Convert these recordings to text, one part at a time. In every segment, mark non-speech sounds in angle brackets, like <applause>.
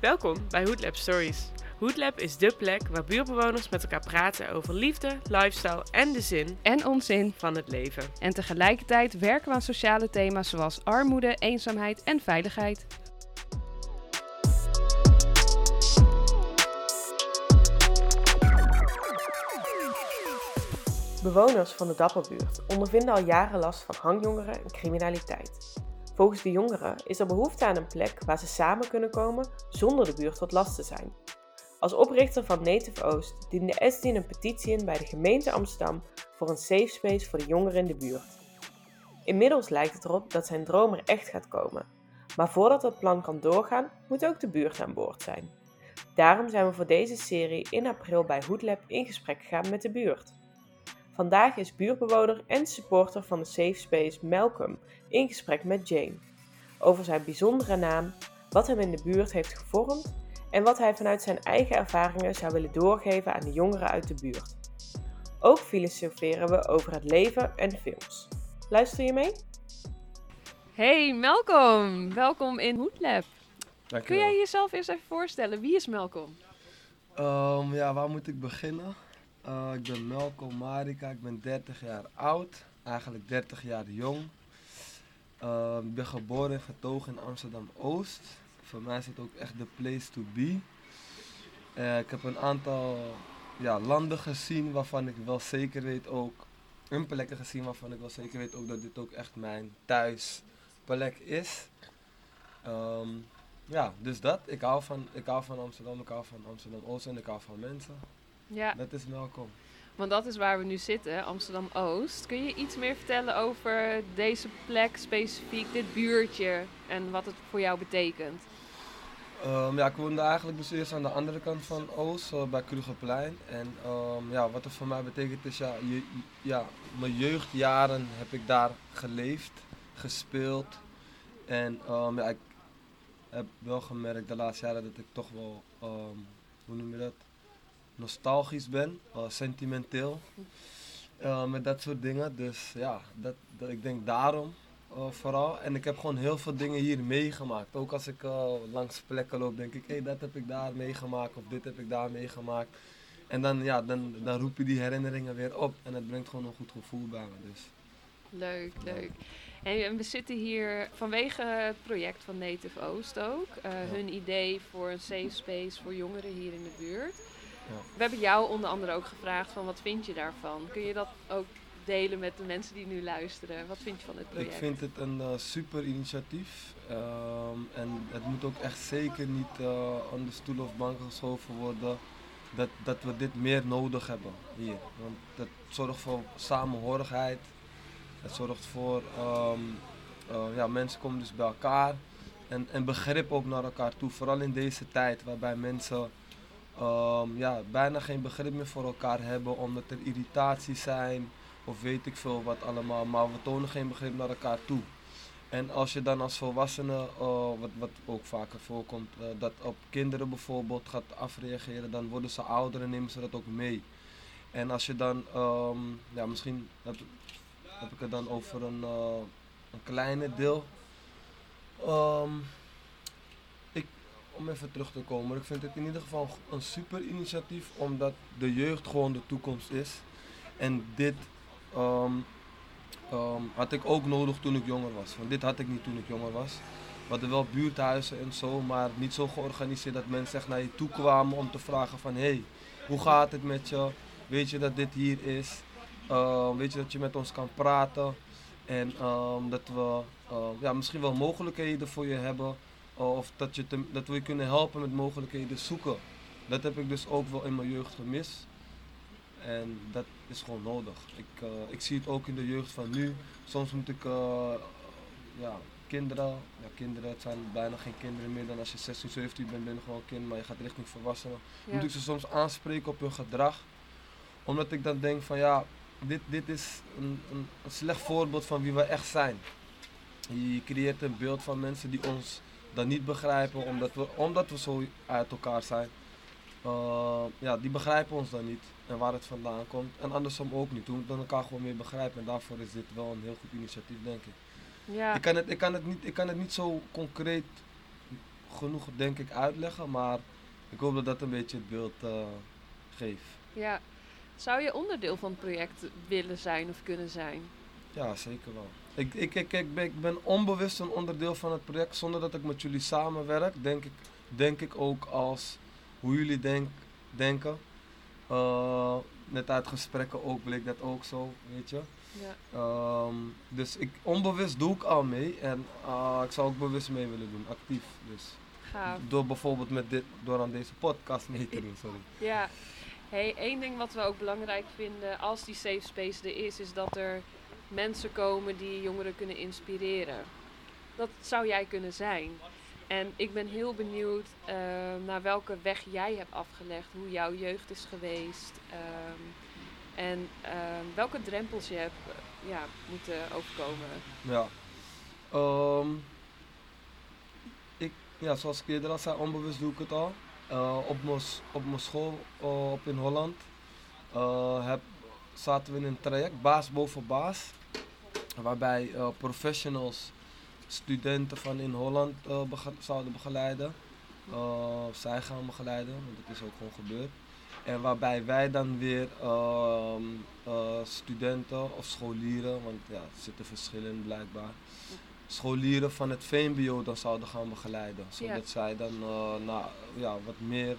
Welkom bij Hoodlab Stories. Hoodlab is dé plek waar buurtbewoners met elkaar praten over liefde, lifestyle en de zin En onzin. van het leven. En tegelijkertijd werken we aan sociale thema's zoals armoede, eenzaamheid en veiligheid. Bewoners van de Dapperbuurt ondervinden al jaren last van hangjongeren en criminaliteit. Volgens de jongeren is er behoefte aan een plek waar ze samen kunnen komen zonder de buurt tot last te zijn. Als oprichter van Native Oost diende Esdien een petitie in bij de gemeente Amsterdam voor een safe space voor de jongeren in de buurt. Inmiddels lijkt het erop dat zijn droom er echt gaat komen. Maar voordat dat plan kan doorgaan, moet ook de buurt aan boord zijn. Daarom zijn we voor deze serie in april bij Hoodlab in gesprek gegaan met de buurt. Vandaag is buurtbewoner en supporter van de Safe Space Malcolm in gesprek met Jane. Over zijn bijzondere naam, wat hem in de buurt heeft gevormd en wat hij vanuit zijn eigen ervaringen zou willen doorgeven aan de jongeren uit de buurt. Ook filosoferen we over het leven en films. Luister je mee? Hey Malcolm, welkom in Hoodlab. Kun jij jezelf eerst even voorstellen? Wie is Malcolm? Ehm, ja, waar moet ik beginnen? Eh, ik ben Melko Marika, ik ben 30 jaar oud, eigenlijk 30 jaar jong. Ehm, ik ben geboren en getogen in Amsterdam-Oost. Voor mij is het ook echt de place to be. Eh, ik heb een aantal ja, landen gezien waarvan ik wel zeker weet ook, en plekken gezien waarvan ik wel zeker weet ook dat dit ook echt mijn thuisplek is. Ehm, ja, dus dat. Ik hou, van, ik hou van Amsterdam, ik hou van Amsterdam-Oost en ik hou van mensen. Ja, Dat is welkom. want dat is waar we nu zitten, Amsterdam-Oost. Kun je iets meer vertellen over deze plek specifiek, dit buurtje en wat het voor jou betekent? Ehm, ja, ik woonde eigenlijk dus eerst aan de andere kant van Oost, bij Krugerplein. En ehm, ja, wat het voor mij betekent is, ja, je, ja, mijn jeugdjaren heb ik daar geleefd, gespeeld. En ehm, ja, ik heb wel gemerkt de laatste jaren dat ik toch wel, hoe noem je dat, nostalgisch ben, eh, sentimenteel. eh, met dat soort dingen. Dus ja, dat, dat, ik denk daarom eh, vooral. En ik heb gewoon heel veel dingen hier meegemaakt. Ook als ik langs plekken loop, denk ik, hé, dat heb ik daar meegemaakt of dit heb ik daar meegemaakt. En dan, ja, dan, dan roep je die herinneringen weer op en het brengt gewoon een goed gevoel bij me. Dus. Leuk, leuk. En we zitten hier vanwege het project van Native Oost ook. Hun idee voor een safe space voor jongeren hier in de buurt. Ja. We hebben jou onder andere ook gevraagd van wat vind je daarvan? Kun je dat ook delen met de mensen die nu luisteren? Wat vind je van dit project? Ik vind het een eh, super initiatief. Ehm, en het moet ook echt zeker niet eh aan de stoel of bank geschoven worden dat, dat we dit meer nodig hebben hier. Want dat zorgt voor samenhorigheid. Het zorgt voor, ehm, eh, ja, mensen komen dus bij elkaar. En, en begrip ook naar elkaar toe. Vooral in deze tijd waarbij mensen ehm, ja, bijna geen begrip meer voor elkaar hebben omdat er irritaties zijn of weet ik veel wat allemaal. Maar we tonen geen begrip naar elkaar toe. En als je dan als volwassene, eh, wat, wat ook vaker voorkomt, eh, dat op kinderen bijvoorbeeld gaat afreageren, dan worden ze ouder en nemen ze dat ook mee. En als je dan, ehm, ja misschien heb, heb ik het dan over een, uh, een kleine deel. Ik, even terug te komen, ik vind het in ieder geval een super initiatief, omdat de jeugd gewoon de toekomst is. En dit ehm, ehm, had ik ook nodig toen ik jonger was. Want dit had ik niet toen ik jonger was. We hadden wel buurthuizen en zo, maar niet zo georganiseerd dat mensen echt naar je toe kwamen om te vragen van hé, hey, hoe gaat het met je? Weet je dat dit hier is? Ehm, weet je dat je met ons kan praten? En dat we ja, misschien wel mogelijkheden voor je hebben. Of dat, je te- dat we je kunnen helpen met mogelijkheden zoeken. Dat heb ik dus ook wel in mijn jeugd gemist. En dat is gewoon nodig. Ik, eh, ik zie het ook in de jeugd van nu. Soms moet ik eh, ja, kinderen, ja, kinderen, het zijn bijna geen kinderen meer dan als je 16, 17 bent, ben je gewoon kind, maar je gaat richting volwassenen. Ja. Moet ik ze soms aanspreken op hun gedrag. Omdat ik dan denk van ja, dit, dit is een, een, een slecht voorbeeld van wie we echt zijn. Je creëert een beeld van mensen die ons dan niet begrijpen omdat we, omdat we zo uit elkaar zijn. Uh, ja, die begrijpen ons dan niet. en waar het vandaan komt. En andersom ook niet. We moeten elkaar gewoon meer begrijpen. En daarvoor is dit wel een heel goed initiatief, denk ik. Ja, Ik, kan het, ik, kan het niet, ik kan het niet zo concreet genoeg, denk ik, uitleggen. Maar ik hoop dat dat een beetje het beeld eh, geeft. ja. Zou je onderdeel van het project willen zijn of kunnen zijn? Ja, zeker wel. Ik, ik, ik, ik, ben, ik ben onbewust een onderdeel van het project. Zonder dat ik met jullie samenwerk, denk ik, denk ik ook als hoe jullie denk, denken. Eh, net uit gesprekken ook bleek dat ook zo, weet je. Ja. Ehm, dus ik, onbewust doe ik al mee en eh, ik zou ook bewust mee willen doen, actief. Dus. Gaaf. Door bijvoorbeeld met dit, door aan deze podcast mee te doen, sorry. <laughs> Ja. Hey, één ding wat we ook belangrijk vinden als die safe space er is, is dat er mensen komen die jongeren kunnen inspireren. Dat zou jij kunnen zijn. En ik ben heel benieuwd eh, naar welke weg jij hebt afgelegd, hoe jouw jeugd is geweest ehm, en ehm, welke drempels je hebt eh, ja, moeten overkomen. Ja. Ehm, ik, ja, zoals ik eerder al zei, onbewust doe ik het al. Eh, op mijn school op in Holland heb, zaten we in een traject, baas boven baas. Waarbij eh, professionals studenten van in Holland eh, bege- zouden begeleiden. Eh, zij gaan begeleiden, want dat is ook gewoon gebeurd. En waarbij wij dan weer ehm, eh, studenten of scholieren, want ja, er zitten verschillen blijkbaar, scholieren van het VMBO dan zouden gaan begeleiden. Zodat zij dan na, ja, wat meer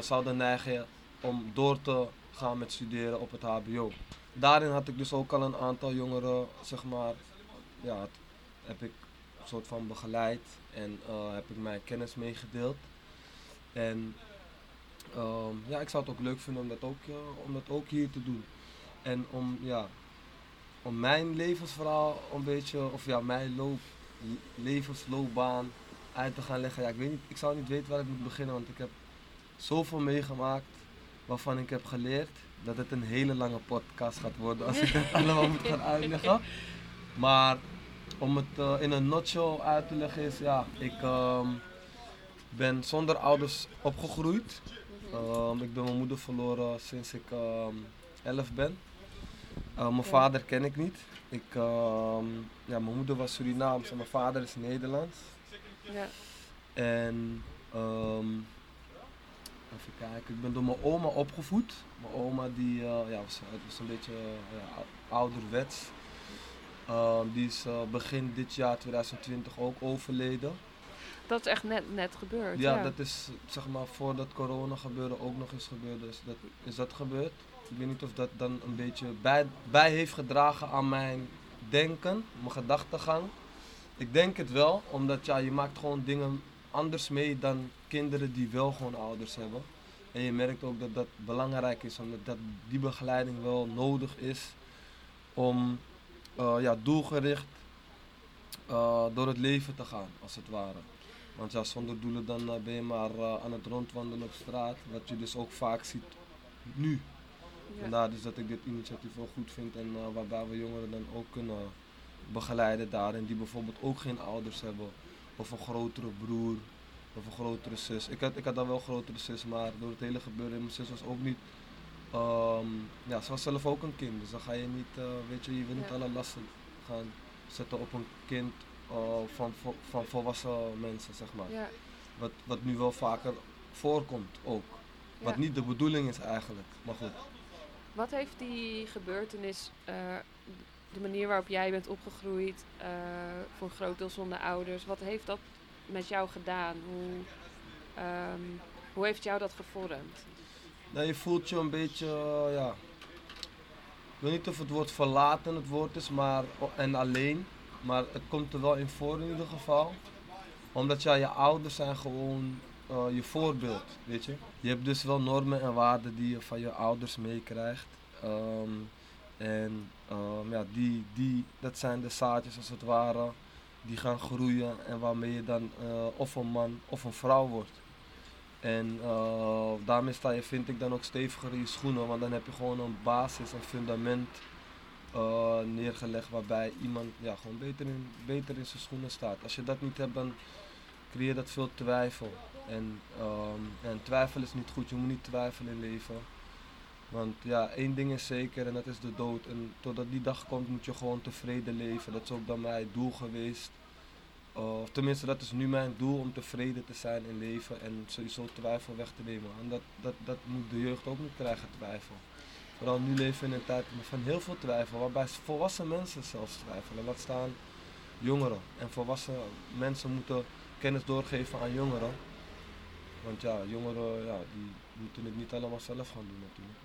zouden neigen om door te gaan met studeren op het HBO. Daarin had ik dus ook al een aantal jongeren, zeg maar, ja, heb ik een soort van begeleid en eh, heb ik mijn kennis meegedeeld. En ehm, ja, ik zou het ook leuk vinden om dat ook, eh, om dat ook hier te doen. En om, ja, om mijn levensverhaal een beetje, of ja, mijn loop, levensloopbaan uit te gaan leggen. Ja, ik, weet niet, ik zou niet weten waar ik moet beginnen, want ik heb zoveel meegemaakt waarvan ik heb geleerd dat het een hele lange podcast gaat worden als ik dat <laughs> allemaal moet gaan uitleggen. Maar om het eh, in een nutshell uit te leggen is, ja, ik ehm, ben zonder ouders opgegroeid. Ehm, ik ben mijn moeder verloren sinds ik ehm 11 ben. Eh, mijn vader ken ik niet. Ik, ja, mijn moeder was Surinaams en mijn vader is Nederlands. Ja. En even kijken, ik ben door mijn oma opgevoed. Mijn oma die eh, ja, was, het was een beetje eh, ouderwets. Ehm, die is eh, begin dit jaar 2020 ook overleden. Dat is echt net, net gebeurd. Ja, Ja, dat is zeg maar voordat corona gebeurde ook nog eens gebeurd. Dus dat, is dat gebeurd. Ik weet niet of dat dan een beetje bij, bij heeft gedragen aan mijn denken, mijn gedachtegang. Ik denk het wel, omdat ja, je maakt gewoon dingen anders mee dan kinderen die wel gewoon ouders hebben. En je merkt ook dat dat belangrijk is, omdat dat die begeleiding wel nodig is om eh, ja, doelgericht eh, door het leven te gaan, als het ware. Want ja, zonder doelen dan eh, ben je maar aan het rondwandelen op straat, wat je dus ook vaak ziet nu. Ja. Vandaar dus dat ik dit initiatief wel goed vind en waarbij we jongeren dan ook kunnen begeleiden daarin, die bijvoorbeeld ook geen ouders hebben, of een grotere broer, of een grotere zus. Ik had, ik had dan wel een grotere zus, maar door het hele gebeuren, mijn zus was ook niet, ehm, ja, ze was zelf ook een kind, dus dan ga je niet, eh, weet je, je wil niet Ja. alle lasten gaan zetten op een kind eh, van, vo- van volwassen mensen, zeg maar. Ja. Wat, wat nu wel vaker voorkomt ook. Wat niet de bedoeling is eigenlijk, maar goed. Wat heeft die gebeurtenis, eh, de manier waarop jij bent opgegroeid, voor een groot deel zonder ouders, wat heeft dat met jou gedaan? Hoe, ehm, hoe heeft jou dat gevormd? Nou, je voelt je een beetje, eh, ja. Ik weet niet of het woord verlaten het woord is, maar, en alleen. Maar het komt er wel in voor in ieder geval. Omdat ja, je ouders zijn gewoon eh, je voorbeeld, weet je. Je hebt dus wel normen en waarden die je van je ouders meekrijgt. Ehm, en ehm, ja, die, die, dat zijn de zaadjes als het ware, die gaan groeien en waarmee je dan eh, of een man of een vrouw wordt. En eh, daarmee sta je, vind ik, dan ook steviger in je schoenen, want dan heb je gewoon een basis, een fundament eh, neergelegd waarbij iemand ja, gewoon beter in, beter in zijn schoenen staat. Als je dat niet hebt, dan creëer dat veel twijfel. En, ehm, en twijfel is niet goed, je moet niet twijfelen in leven. Want ja, één ding is zeker en dat is de dood. En totdat die dag komt moet je gewoon tevreden leven. Dat is ook dan mijn doel geweest. Uh, tenminste, dat is nu mijn doel om tevreden te zijn in leven en sowieso twijfel weg te nemen. En dat, dat, dat moet de jeugd ook niet krijgen, twijfel. Vooral nu leven we in een tijd van heel veel twijfel, waarbij volwassen mensen zelfs twijfelen. Laat staan jongeren. En volwassen mensen moeten kennis doorgeven aan jongeren. Want ja, jongeren ja, die moeten het niet allemaal zelf gaan doen natuurlijk.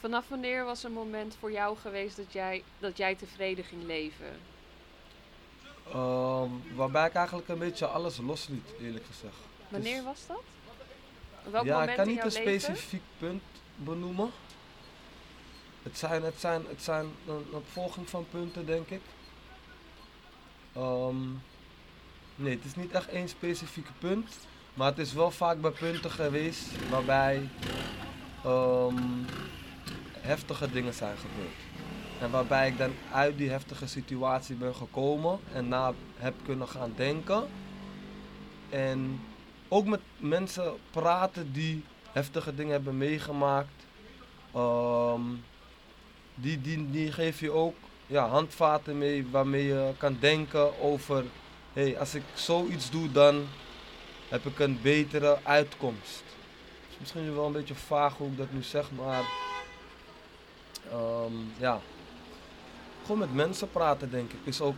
Vanaf wanneer was een moment voor jou geweest dat jij, dat jij tevreden ging leven? Um, waarbij ik eigenlijk een beetje alles losliet, eerlijk gezegd. Wanneer dus was dat? Welk ja, moment ik kan niet een specifiek punt benoemen. Het zijn, het zijn, het zijn een opvolging van punten, denk ik. Um, nee, het is niet echt één specifieke punt. Maar het is wel vaak bij punten geweest waarbij um, heftige dingen zijn gebeurd. En waarbij ik dan uit die heftige situatie ben gekomen en na heb kunnen gaan denken. En ook met mensen praten die heftige dingen hebben meegemaakt. Um, die, die, die geef je ook ja, handvaten mee waarmee je kan denken over... Hé, hey, als ik zoiets doe, dan heb ik een betere uitkomst. Het is misschien wel een beetje vaag hoe ik dat nu zeg, maar... Um, ja, gewoon met mensen praten, denk ik. Is ook,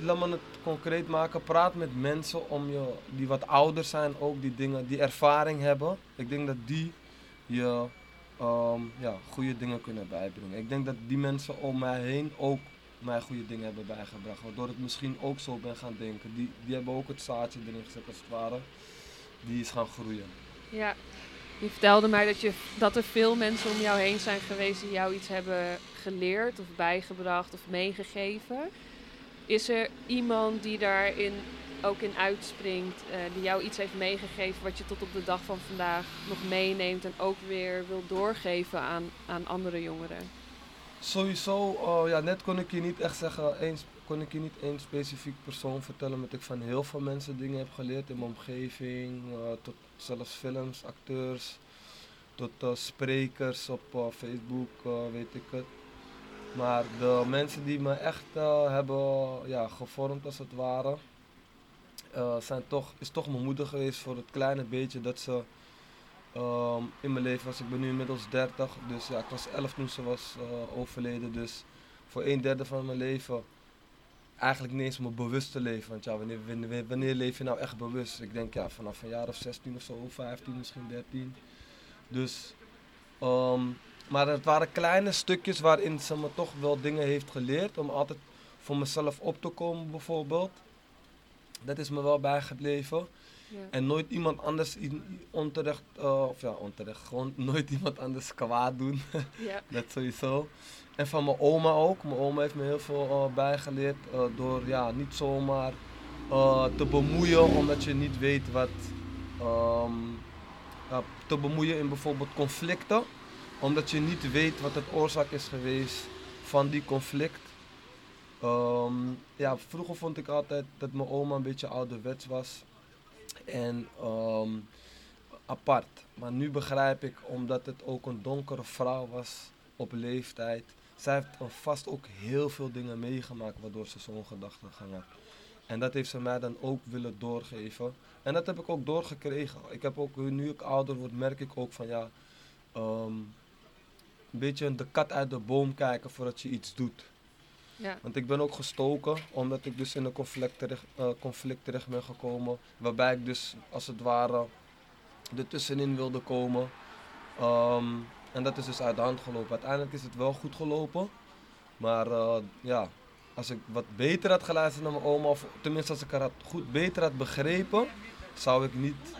laat me het concreet maken. Praat met mensen om je, die wat ouder zijn, ook die dingen, die ervaring hebben. Ik denk dat die je um, ja, goede dingen kunnen bijbrengen. Ik denk dat die mensen om mij heen ook mij goede dingen hebben bijgebracht. Waardoor ik misschien ook zo ben gaan denken. Die, die hebben ook het zaadje erin gezet als het ware. Die is gaan groeien. Ja, je vertelde mij dat, je, dat er veel mensen om jou heen zijn geweest die jou iets hebben geleerd of bijgebracht of meegegeven. Is er iemand die daarin ook in uitspringt, uh, die jou iets heeft meegegeven wat je tot op de dag van vandaag nog meeneemt en ook weer wil doorgeven aan, aan andere jongeren? Sowieso, uh, ja, net kon ik je niet echt zeggen, één, kon ik je niet één specifiek persoon vertellen, omdat ik van heel veel mensen dingen heb geleerd in mijn omgeving, uh, tot zelfs films, acteurs, tot sprekers op Facebook, weet ik het. Maar de mensen die me echt hebben ja, gevormd als het ware, zijn toch, is toch mijn moeder geweest voor het kleine beetje dat ze um, in mijn leven was. Ik ben nu inmiddels 30, dus ja, ik was 11 toen ze was overleden. Dus voor een derde van mijn leven eigenlijk niet eens mijn bewuste leven. Want ja, wanneer, wanneer, wanneer leef je nou echt bewust? Ik denk ja, vanaf een jaar of 16 of zo, 15, misschien 13. Dus um, maar het waren kleine stukjes waarin ze me toch wel dingen heeft geleerd. Om altijd voor mezelf op te komen bijvoorbeeld. Dat is me wel bijgebleven. Ja. En nooit iemand anders onterecht, uh, of ja onterecht, gewoon nooit iemand anders kwaad doen. <laughs> ja. Dat sowieso. En van mijn oma ook. Mijn oma heeft me heel veel uh, bijgeleerd. Uh, door ja, niet zomaar te bemoeien omdat je niet weet wat... Um, te bemoeien in bijvoorbeeld conflicten omdat je niet weet wat het oorzaak is geweest van die conflict. Um, ja, vroeger vond ik altijd dat mijn oma een beetje ouderwets was. En um, apart. Maar nu begrijp ik, omdat het ook een donkere vrouw was op leeftijd. Zij heeft vast ook heel veel dingen meegemaakt waardoor ze zo'n gedachtegang had. En dat heeft ze mij dan ook willen doorgeven. En dat heb ik ook doorgekregen. Ik heb ook, nu ik ouder word, merk ik ook van ja, um, een beetje de kat uit de boom kijken voordat je iets doet. Ja. Want ik ben ook gestoken, omdat ik dus in een conflict terecht, uh, conflict terecht ben gekomen. Waarbij ik dus als het ware ertussenin wilde komen. Um, en dat is dus uit de hand gelopen. Uiteindelijk is het wel goed gelopen. Maar uh, ja, als ik wat beter had geluisterd naar mijn oma, of tenminste als ik haar goed beter had begrepen, zou ik, niet,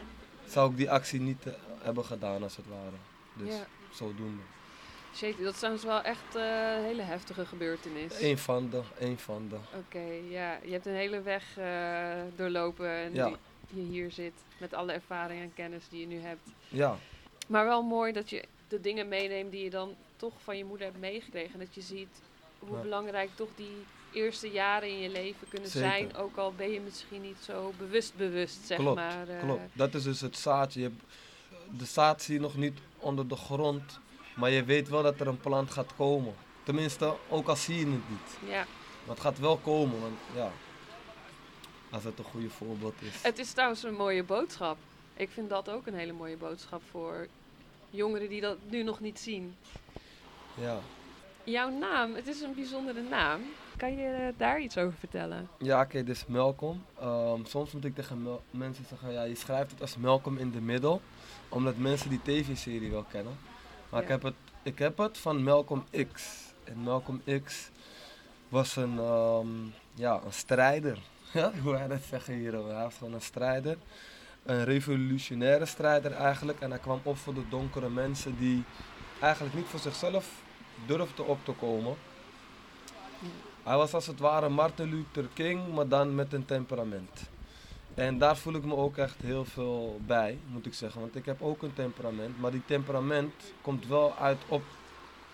zou ik die actie niet uh, hebben gedaan als het ware. Dus ja. zodoende. Shit, dat is wel echt uh, een hele heftige gebeurtenis. Eén van de, één van de. Oké, ja. Je hebt een hele weg uh, doorlopen en ja. je hier zit met alle ervaring en kennis die je nu hebt. Ja. Maar wel mooi dat je de dingen meeneemt die je dan toch van je moeder hebt meegekregen. Dat je ziet hoe belangrijk toch die eerste jaren in je leven kunnen zijn. Ook al ben je misschien niet zo bewust bewust, zeg klopt, maar. Uh, klopt, dat is dus het zaadje. Je, de zaad zie je nog niet onder de grond Maar je weet wel dat er een plant gaat komen. Tenminste, ook al zie je het niet. Ja. Maar het gaat wel komen, want ja. Als het een goede voorbeeld is. Het is trouwens een mooie boodschap. Ik vind dat ook een hele mooie boodschap voor jongeren die dat nu nog niet zien. Ja. Jouw naam, het is een bijzondere naam. Kan je eh, daar iets over vertellen? Ja, oké, dus Malcolm. Ehm, soms moet ik tegen mensen zeggen, ja, je schrijft het als Malcolm in the Middle. Omdat mensen die tv-serie wel kennen. Maar ik, heb het, ik heb het van Malcolm X. En Malcolm X was een, ehm, ja, een strijder. <laughs> Hoe wij dat zeggen hier. Hij was gewoon een strijder. Een revolutionaire strijder eigenlijk. En hij kwam op voor de donkere mensen die eigenlijk niet voor zichzelf durfden op te komen. Hij was als het ware Martin Luther King, maar dan met een temperament. En daar voel ik me ook echt heel veel bij, moet ik zeggen. Want ik heb ook een temperament, maar die temperament komt wel uit op,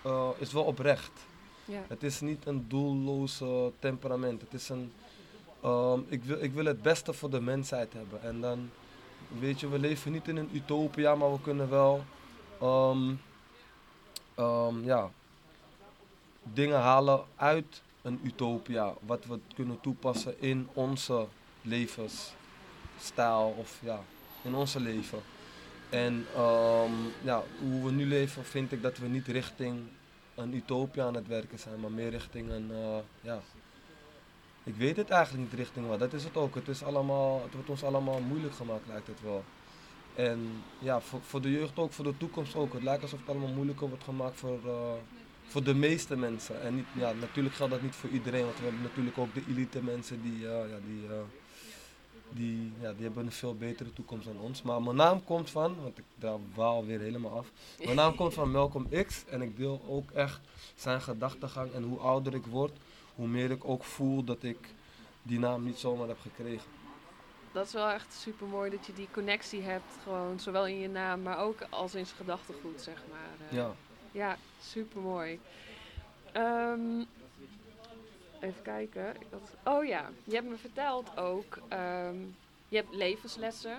eh, is wel oprecht. Ja. Het is niet een doelloze temperament. Het is een, ehm, ik, wil, ik wil het beste voor de mensheid hebben. En dan, weet je, we leven niet in een utopia, maar we kunnen wel, ehm, ehm, ja, dingen halen uit een utopia. Wat we kunnen toepassen in onze levensstijl of ja, in onze leven. En ehm, ja, hoe we nu leven vind ik dat we niet richting een utopia aan het werken zijn, maar meer richting een, eh, ja, ik weet het eigenlijk niet richting wat. Dat is het ook. Het, is allemaal, het wordt ons allemaal moeilijk gemaakt, lijkt het wel. En ja, voor, voor de jeugd ook, voor de toekomst ook. Het lijkt alsof het allemaal moeilijker wordt gemaakt voor, eh, voor de meeste mensen. En niet, ja, natuurlijk geldt dat niet voor iedereen, want we hebben natuurlijk ook de elite mensen die, eh, ja, die, die, ja, die hebben een veel betere toekomst dan ons. Maar mijn naam komt van, want ik daar waal weer helemaal af. Mijn naam komt van Malcolm X en ik deel ook echt zijn gedachtegang. En hoe ouder ik word, hoe meer ik ook voel dat ik die naam niet zomaar heb gekregen. Dat is wel echt super mooi dat je die connectie hebt, gewoon zowel in je naam, maar ook als in zijn gedachtegoed, zeg maar. Eh, Ja. Ja, super mooi. Even kijken. Ik had- oh ja, je hebt me verteld ook. ehm, je hebt levenslessen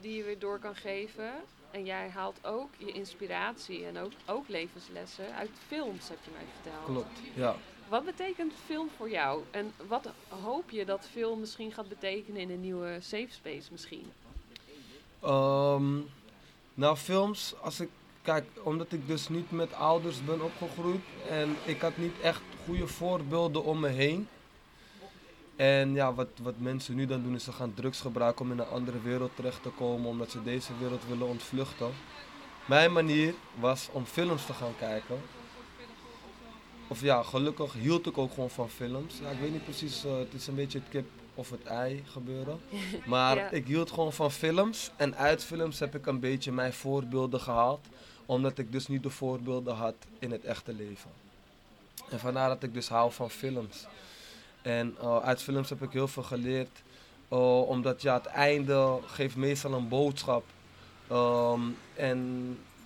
die je weer door kan geven. En jij haalt ook je inspiratie en ook, ook levenslessen uit films, heb je mij verteld. Klopt, ja. Wat betekent film voor jou? En wat hoop je dat film misschien gaat betekenen in een nieuwe safe space misschien? Ehm, nou, films, als ik kijk, omdat ik dus niet met ouders ben opgegroeid en ik had niet echt goede voorbeelden om me heen. En ja, wat, wat mensen nu dan doen is ze gaan drugs gebruiken om in een andere wereld terecht te komen, omdat ze deze wereld willen ontvluchten. Mijn manier was om films te gaan kijken. Of ja, gelukkig hield ik ook gewoon van films. Ja, ik weet niet precies, eh, het is een beetje het kip of het ei gebeuren. <laughs> Maar Ja. ik hield gewoon van films. En uit films heb ik een beetje mijn voorbeelden gehaald. Omdat ik dus niet de voorbeelden had in het echte leven. En vandaar dat ik dus hou van films. En eh, uit films heb ik heel veel geleerd. eh, omdat ja, het einde geeft meestal een boodschap. Ehm, en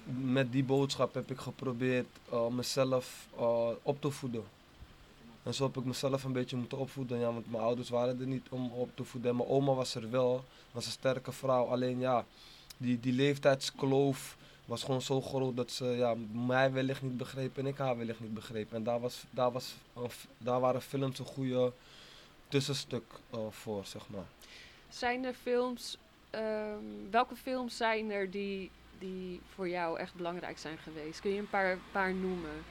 met die boodschap heb ik geprobeerd eh, mezelf op te voeden. En zo heb ik mezelf een beetje moeten opvoeden. Ja, want mijn ouders waren er niet om op te voeden. En mijn oma was er wel. Was een sterke vrouw. Alleen ja, die, die leeftijdskloof was gewoon zo groot dat ze ja, mij wellicht niet begreep en ik haar wellicht niet begreep. En daar, was, daar, was, daar waren films een goede tussenstuk eh, voor, zeg maar. Zijn er films, ehm, welke films zijn er die, die voor jou echt belangrijk zijn geweest? Kun je een paar, paar noemen?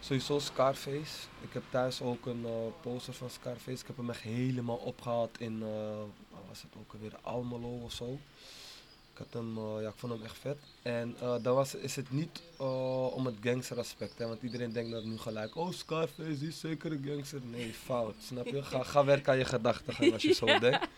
Sowieso Scarface. Ik heb thuis ook een eh, poster van Scarface. Ik heb hem echt helemaal opgehaald in, waar was het ook alweer, Almelo of zo. Ik, had hem, eh, ja, ik vond hem echt vet. En eh, dan was, is het niet eh, om het gangsteraspect, hè, want iedereen denkt dat nu gelijk, oh Scarface, is zeker een gangster. Nee, fout, snap je? Ga, ga werken aan je gedachten als je zo <laughs> denkt.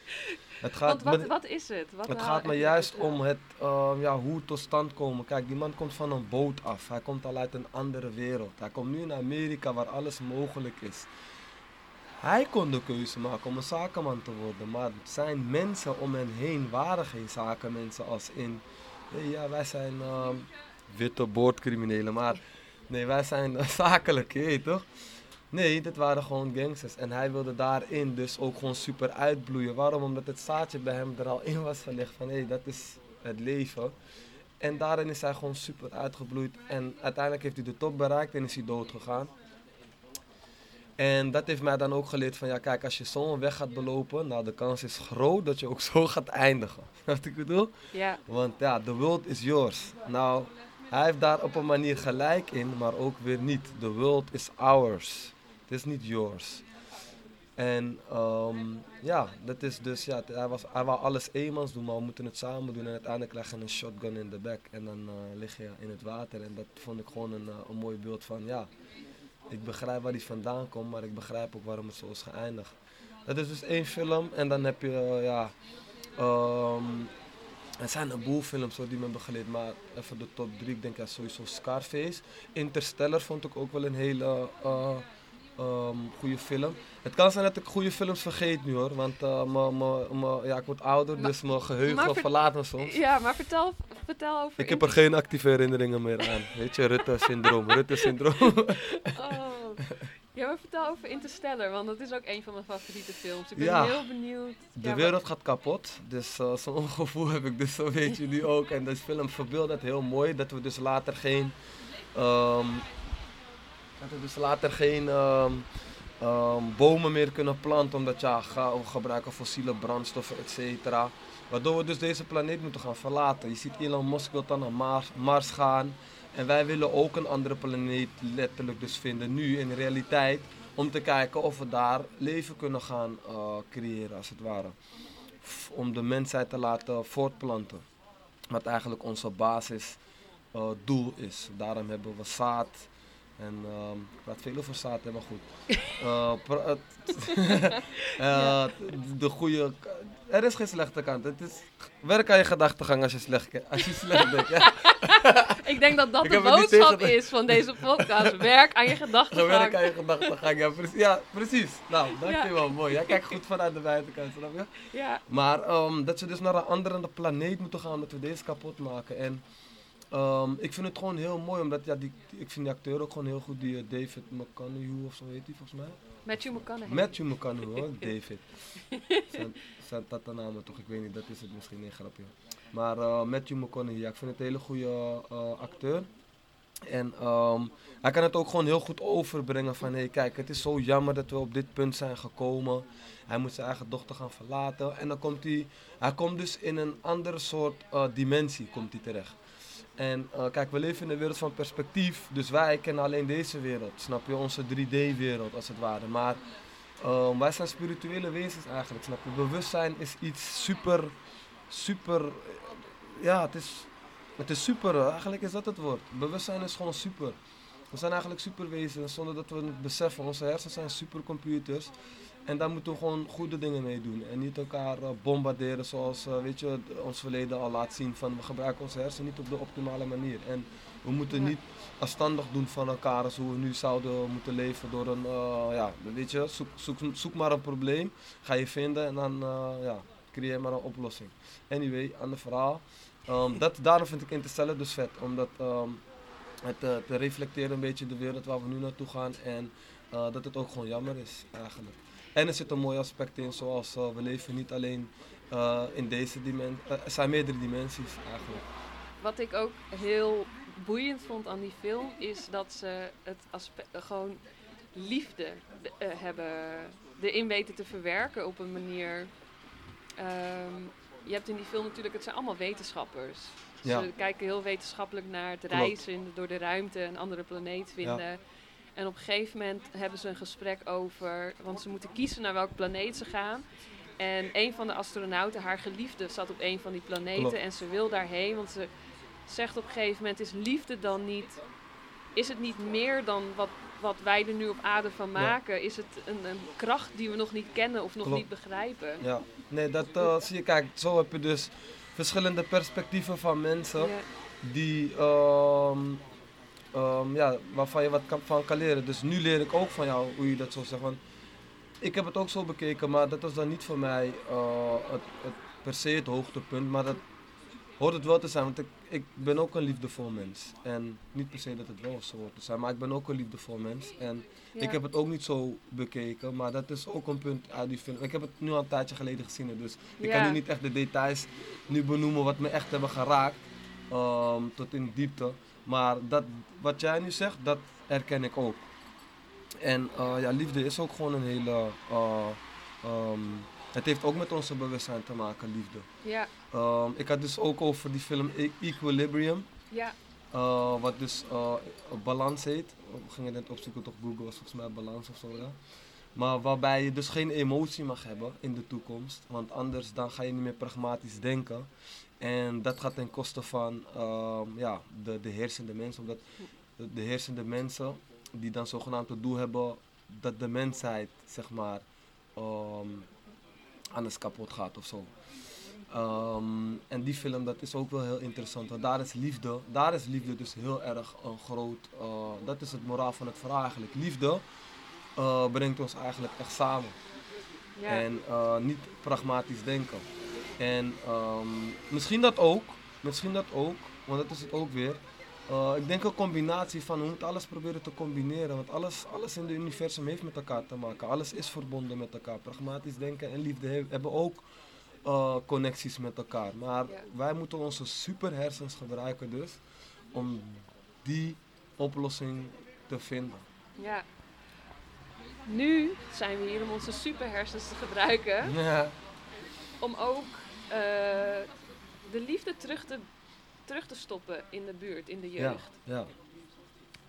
Het gaat, Want wat, wat is het? Wat het nou gaat me juist om het, eh, ja, hoe het tot stand komen. Kijk, die man komt van een boot af. Hij komt al uit een andere wereld. Hij komt nu in Amerika waar alles mogelijk is. Hij kon de keuze maken om een zakenman te worden. Maar zijn mensen om hen heen waren geen zakenmensen als in... hey, ja, wij zijn ehm, witte boordcriminelen, maar... Nee, wij zijn <laughs> zakelijk, je toch? Nee, dit waren gewoon gangsters. En hij wilde daarin dus ook gewoon super uitbloeien. Waarom? Omdat het zaadje bij hem er al in was gelegd van hé, dat is het leven. En daarin is hij gewoon super uitgebloeid. En uiteindelijk heeft hij de top bereikt en is hij dood gegaan. En dat heeft mij dan ook geleerd van ja, kijk, als je zo'n weg gaat belopen, nou de kans is groot dat je ook <laughs> zo gaat eindigen. <laughs> Wat ik bedoel? Ja. Want ja, the world is yours. Nou, hij heeft daar op een manier gelijk in, maar ook weer niet. The world is ours. Het is niet yours. En ehm, ja, dat is dus, ja, hij, was, hij wou alles eenmans doen, maar we moeten het samen doen. En uiteindelijk leg je een shotgun in de bek en dan uh, lig je in het water. En dat vond ik gewoon een, uh, een mooi beeld van, ja, ik begrijp waar hij vandaan komt, maar ik begrijp ook waarom het zo is geëindigd. Dat is dus één film en dan heb je, uh, ja, um, er zijn een boel films die me hebben geleerd, maar even de top 3, ik denk ja, sowieso Scarface. Interstellar vond ik ook wel een hele uh, um, goede film. Het kan zijn dat ik goede films vergeet nu hoor, want uh, ja, ik word ouder, maar, dus mijn geheugen verlaat me soms. Ja, maar vertel, vertel over... Ik heb er geen actieve herinneringen meer aan. Weet je, Rutte-syndroom, <laughs> Rutte-syndroom. oh. <laughs> Ja, maar vertel over Interstellar, want dat is ook een van mijn favoriete films. Ik ben ja, heel benieuwd. De ja, wereld gaat kapot, dus uh, zo'n gevoel heb ik dus, zo weet je nu ook. En deze film verbeeldt het heel mooi, dat we dus later geen... Um, dat we dus later geen um, um, bomen meer kunnen planten, omdat ja, we gebruiken fossiele brandstoffen, et cetera. Waardoor we dus deze planeet moeten gaan verlaten. Je ziet Elon Musk wil dan naar Mars, gaan. En wij willen ook een andere planeet letterlijk dus vinden, nu in realiteit, om te kijken of we daar leven kunnen gaan uh, creëren, als het ware. Om de mensheid te laten voortplanten. Wat eigenlijk onze basisdoel uh, is. Daarom hebben we zaad. En uh, ik praat veel over zaad, maar goed. <laughs> uh, <laughs> de goede er is geen slechte kant. Het is werk aan je gedachtegang als je slecht, als je slecht denkt. Ja. <laughs> Ik denk dat dat de boodschap is van deze podcast. Werk aan je gedachtegang. Werk aan je gedachtegang, ja, precies. Ja, precies. Nou, dankjewel. Ja. Mooi. Jij kijkt goed vanuit de buitenkant, snap je? Ja. Maar um, dat ze dus naar een andere planeet moeten gaan, dat we deze kapot maken. En um, ik vind het gewoon heel mooi, omdat ja, die, ik vind die acteur ook gewoon heel goed, die uh, David McConaughey of zo heet hij volgens mij. Matthew McConaughey. Matthew McConaughey hoor, <laughs> David. zijn, zijn namen toch, ik weet niet, dat is het misschien een grapje. Maar uh, Matthew McConaughey, ja, ik vind het een hele goede uh, acteur. En um, hij kan het ook gewoon heel goed overbrengen van, hé hey, kijk, het is zo jammer dat we op dit punt zijn gekomen. Hij moet zijn eigen dochter gaan verlaten. En dan komt hij, hij komt dus in een andere soort dimensie komt hij terecht. En uh, kijk, we leven in een wereld van perspectief, dus wij kennen alleen deze wereld, snap je? Onze 3D-wereld als het ware. Maar uh, wij zijn spirituele wezens eigenlijk, snap je? Bewustzijn is iets super, super, ja, het is, het is super, eigenlijk is dat het woord. Bewustzijn is gewoon super. We zijn eigenlijk superwezens zonder dat we het beseffen. Onze hersenen zijn supercomputers. En daar moeten we gewoon goede dingen mee doen. En niet elkaar uh, bombarderen zoals uh, weet je, ons verleden al laat zien. Van we gebruiken onze hersenen niet op de optimale manier. En we moeten niet afstandig doen van elkaar als hoe we nu zouden moeten leven door een, uh, ja, weet je, zoek, zoek, zoek maar een probleem. Ga je vinden en dan, ja, creëer maar een oplossing. Anyway, aan de verhaal. Um, dat, daarom vind ik Interstellar dus vet. Omdat um, het te reflecteren een beetje de wereld waar we nu naartoe gaan. En dat het ook gewoon jammer is eigenlijk. En er zit een mooi aspect in, zoals uh, we leven niet alleen uh, in deze dimensie. Uh, er zijn meerdere dimensies eigenlijk. Wat ik ook heel boeiend vond aan die film, is dat ze het aspect, gewoon liefde hebben, erin weten te verwerken op een manier. Um, je hebt in die film natuurlijk, het zijn allemaal wetenschappers. Ja. Ze kijken heel wetenschappelijk naar het reizen door de ruimte, een andere planeet vinden. Ja. En op een gegeven moment hebben ze een gesprek over, want ze moeten kiezen naar welke planeet ze gaan. En een van de astronauten, haar geliefde, zat op een van die planeten en ze wil daarheen, want ze zegt op een gegeven moment: is liefde dan niet, is het niet meer dan wat, wat wij er nu op aarde van maken? Is het een, een, kracht die we nog niet kennen of nog niet begrijpen? Ja, nee, dat uh, zie je. Kijk, zo heb je dus verschillende perspectieven van mensen ja. die. Uh, um, ja, waarvan je wat kan, van kan leren. Dus nu leer ik ook van jou hoe je dat zo zegt. Want ik heb het ook zo bekeken, maar dat was dan niet voor mij uh, het, het, per se het hoogtepunt. Maar dat hoort het wel te zijn, want ik, ik ben ook een liefdevol mens. En niet per se dat het wel zo hoort te zijn, maar ik ben ook een liefdevol mens. En ja. ik heb het ook niet zo bekeken, maar dat is ook een punt uit die film. Ik heb het nu al een tijdje geleden gezien, dus ik ja. kan nu niet echt de details nu benoemen wat me echt hebben geraakt. ehm, tot in diepte. Maar dat, wat jij nu zegt, dat herken ik ook. En eh, ja, liefde is ook gewoon een hele. eh, ehm, het heeft ook met onze bewustzijn te maken, liefde. Ja, Ehm, ik had dus ook over die film E- Equilibrium. ja, eh, wat dus balans heet. We gingen net opzoeken op Google, was volgens mij balans of zo. Ja. Maar waarbij je dus geen emotie mag hebben in de toekomst. Want anders dan ga je niet meer pragmatisch denken. En dat gaat ten koste van ehm, ja, de, de heersende mensen. Omdat de, de heersende mensen die dan zogenaamd het doel hebben dat de mensheid zeg maar ehm, anders kapot gaat of zo. Ehm, en die film dat is ook wel heel interessant, want daar is liefde, daar is liefde dus heel erg een groot, eh, dat is het moraal van het verhaal eigenlijk. Liefde eh, brengt ons eigenlijk echt samen ja. en eh, niet pragmatisch denken. En ehm, misschien dat ook, misschien dat ook, want dat is het ook weer. Eh, ik denk een combinatie van, we moeten alles proberen te combineren, want alles, alles in het universum heeft met elkaar te maken. Alles is verbonden met elkaar. Pragmatisch denken en liefde he- hebben ook eh, connecties met elkaar. Maar Ja. wij moeten onze superhersens gebruiken dus, om die oplossing te vinden. ja. Nu zijn we hier om onze superhersens te gebruiken. Ja. Om ook de liefde terug te, terug te stoppen in de buurt, in de Ja, jeugd. ja.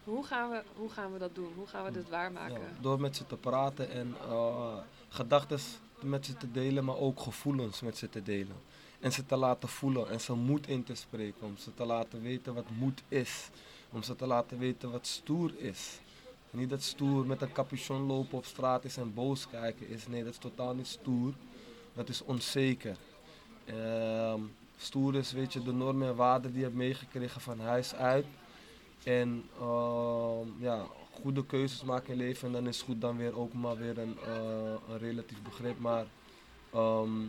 Hoe, gaan we, hoe gaan we dat doen? Hoe gaan we dit waarmaken? Ja, door met ze te praten en uh, gedachten met ze te delen, maar ook gevoelens met ze te delen. En ze te laten voelen en ze moed in te spreken. Om ze te laten weten wat moed is. Om ze te laten weten wat stoer is. En niet dat stoer met een capuchon lopen op straat is en boos kijken is. Nee, dat is totaal niet stoer. Dat is onzeker. Ehm, stoer is, weet je, de normen en waarden die je hebt meegekregen van huis uit. En ehm, ja, goede keuzes maken in leven. En dan is goed dan weer ook maar weer een, eh, een relatief begrip. Maar ehm,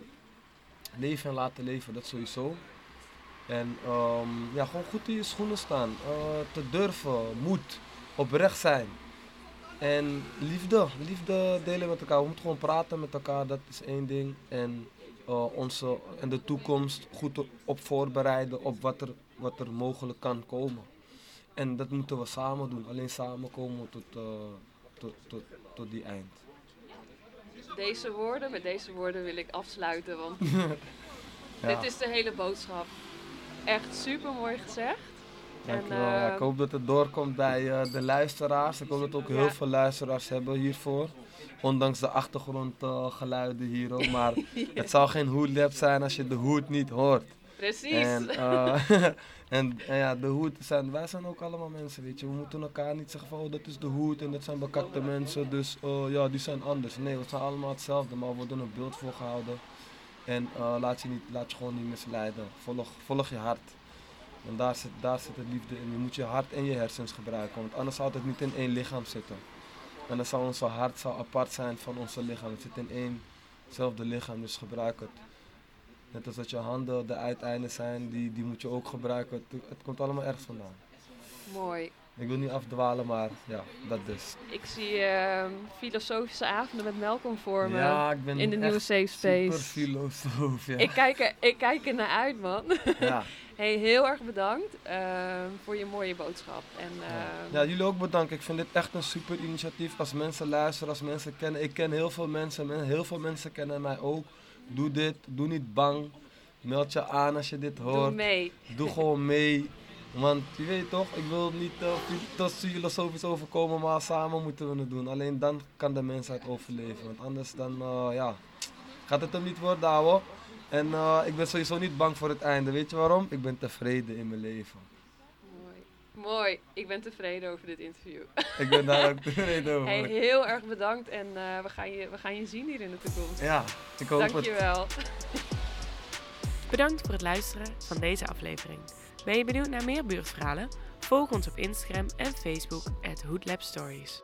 leven en laten leven, dat sowieso. En ja, gewoon goed in je schoenen staan. eh, te durven, moed, oprecht zijn. En liefde, liefde delen met elkaar. We moeten gewoon praten met elkaar, dat is één ding. En eh, onze, en de toekomst goed op voorbereiden op wat er, wat er mogelijk kan komen. En dat moeten we samen doen. Alleen samen komen we tot, eh, tot, tot, tot die eind. Deze woorden, met deze woorden wil ik afsluiten, want <laughs> Ja, dit is de hele boodschap. Echt super mooi gezegd. dankjewel. en, eh, ik hoop dat het doorkomt bij de luisteraars. Ik hoop dat ook heel veel luisteraars hebben hiervoor. Ondanks de achtergrondgeluiden hier ook. Maar <laughs> het zou geen hoedlab zijn als je de hoed niet hoort. Precies. En, eh, <laughs> en, en ja, de hoed zijn, wij zijn ook allemaal mensen, weet je. We moeten elkaar niet zeggen van, oh, dat is de hoed en dat zijn bekakte mensen, dus oh, ja, die zijn anders. Nee, we zijn allemaal hetzelfde, maar we worden een beeld voor gehouden. En eh, laat, je niet, laat je gewoon niet misleiden. Volg, volg je hart. En daar zit, daar zit het liefde in. Je moet je hart en je hersens gebruiken, want anders zou het niet in één lichaam zitten. En dan zou onze hart zou apart zijn van onze lichaam. Het zit in één, hetzelfde lichaam, dus gebruik het. Net als dat je handen de uiteinden zijn, die, die moet je ook gebruiken. Het, het komt allemaal ergens vandaan. Mooi. Ik wil niet afdwalen, maar ja, dat dus. Ik zie ehm, filosofische avonden met Malcolm voor me. Ja, ik ben in de nieuwe safe super space. filosoof. Ja. Ik, kijk er, ik kijk er naar uit, man. ja. <laughs> Hey, heel erg bedankt ehm, voor je mooie boodschap. En, ehm, ja, jullie ook bedankt. Ik vind dit echt een super initiatief. Als mensen luisteren, als mensen kennen. Ik ken heel veel mensen, men- heel veel mensen kennen mij ook. Doe dit, doe niet bang. Meld je aan als je dit doe hoort. mee. Doe gewoon mee. Want je weet toch, ik wil niet uh, te filosofisch overkomen, maar samen moeten we het doen. Alleen dan kan de mensheid overleven. Want anders dan, eh, ja, gaat het hem niet worden, ouwe. En eh, ik ben sowieso niet bang voor het einde. Weet je waarom? Ik ben tevreden in mijn leven. Mooi. Mooi. Ik ben tevreden over dit interview. <laughs> Ik ben daar ook <laughs> tevreden over. Hey, heel erg bedankt en eh, we, gaan je, we gaan je zien hier in de toekomst. Ja, ik hoop het. Dankjewel. <laughs> Bedankt voor het luisteren van deze aflevering. Ben je benieuwd naar meer buurtverhalen? Volg ons op Instagram en Facebook at Hoodlab Stories.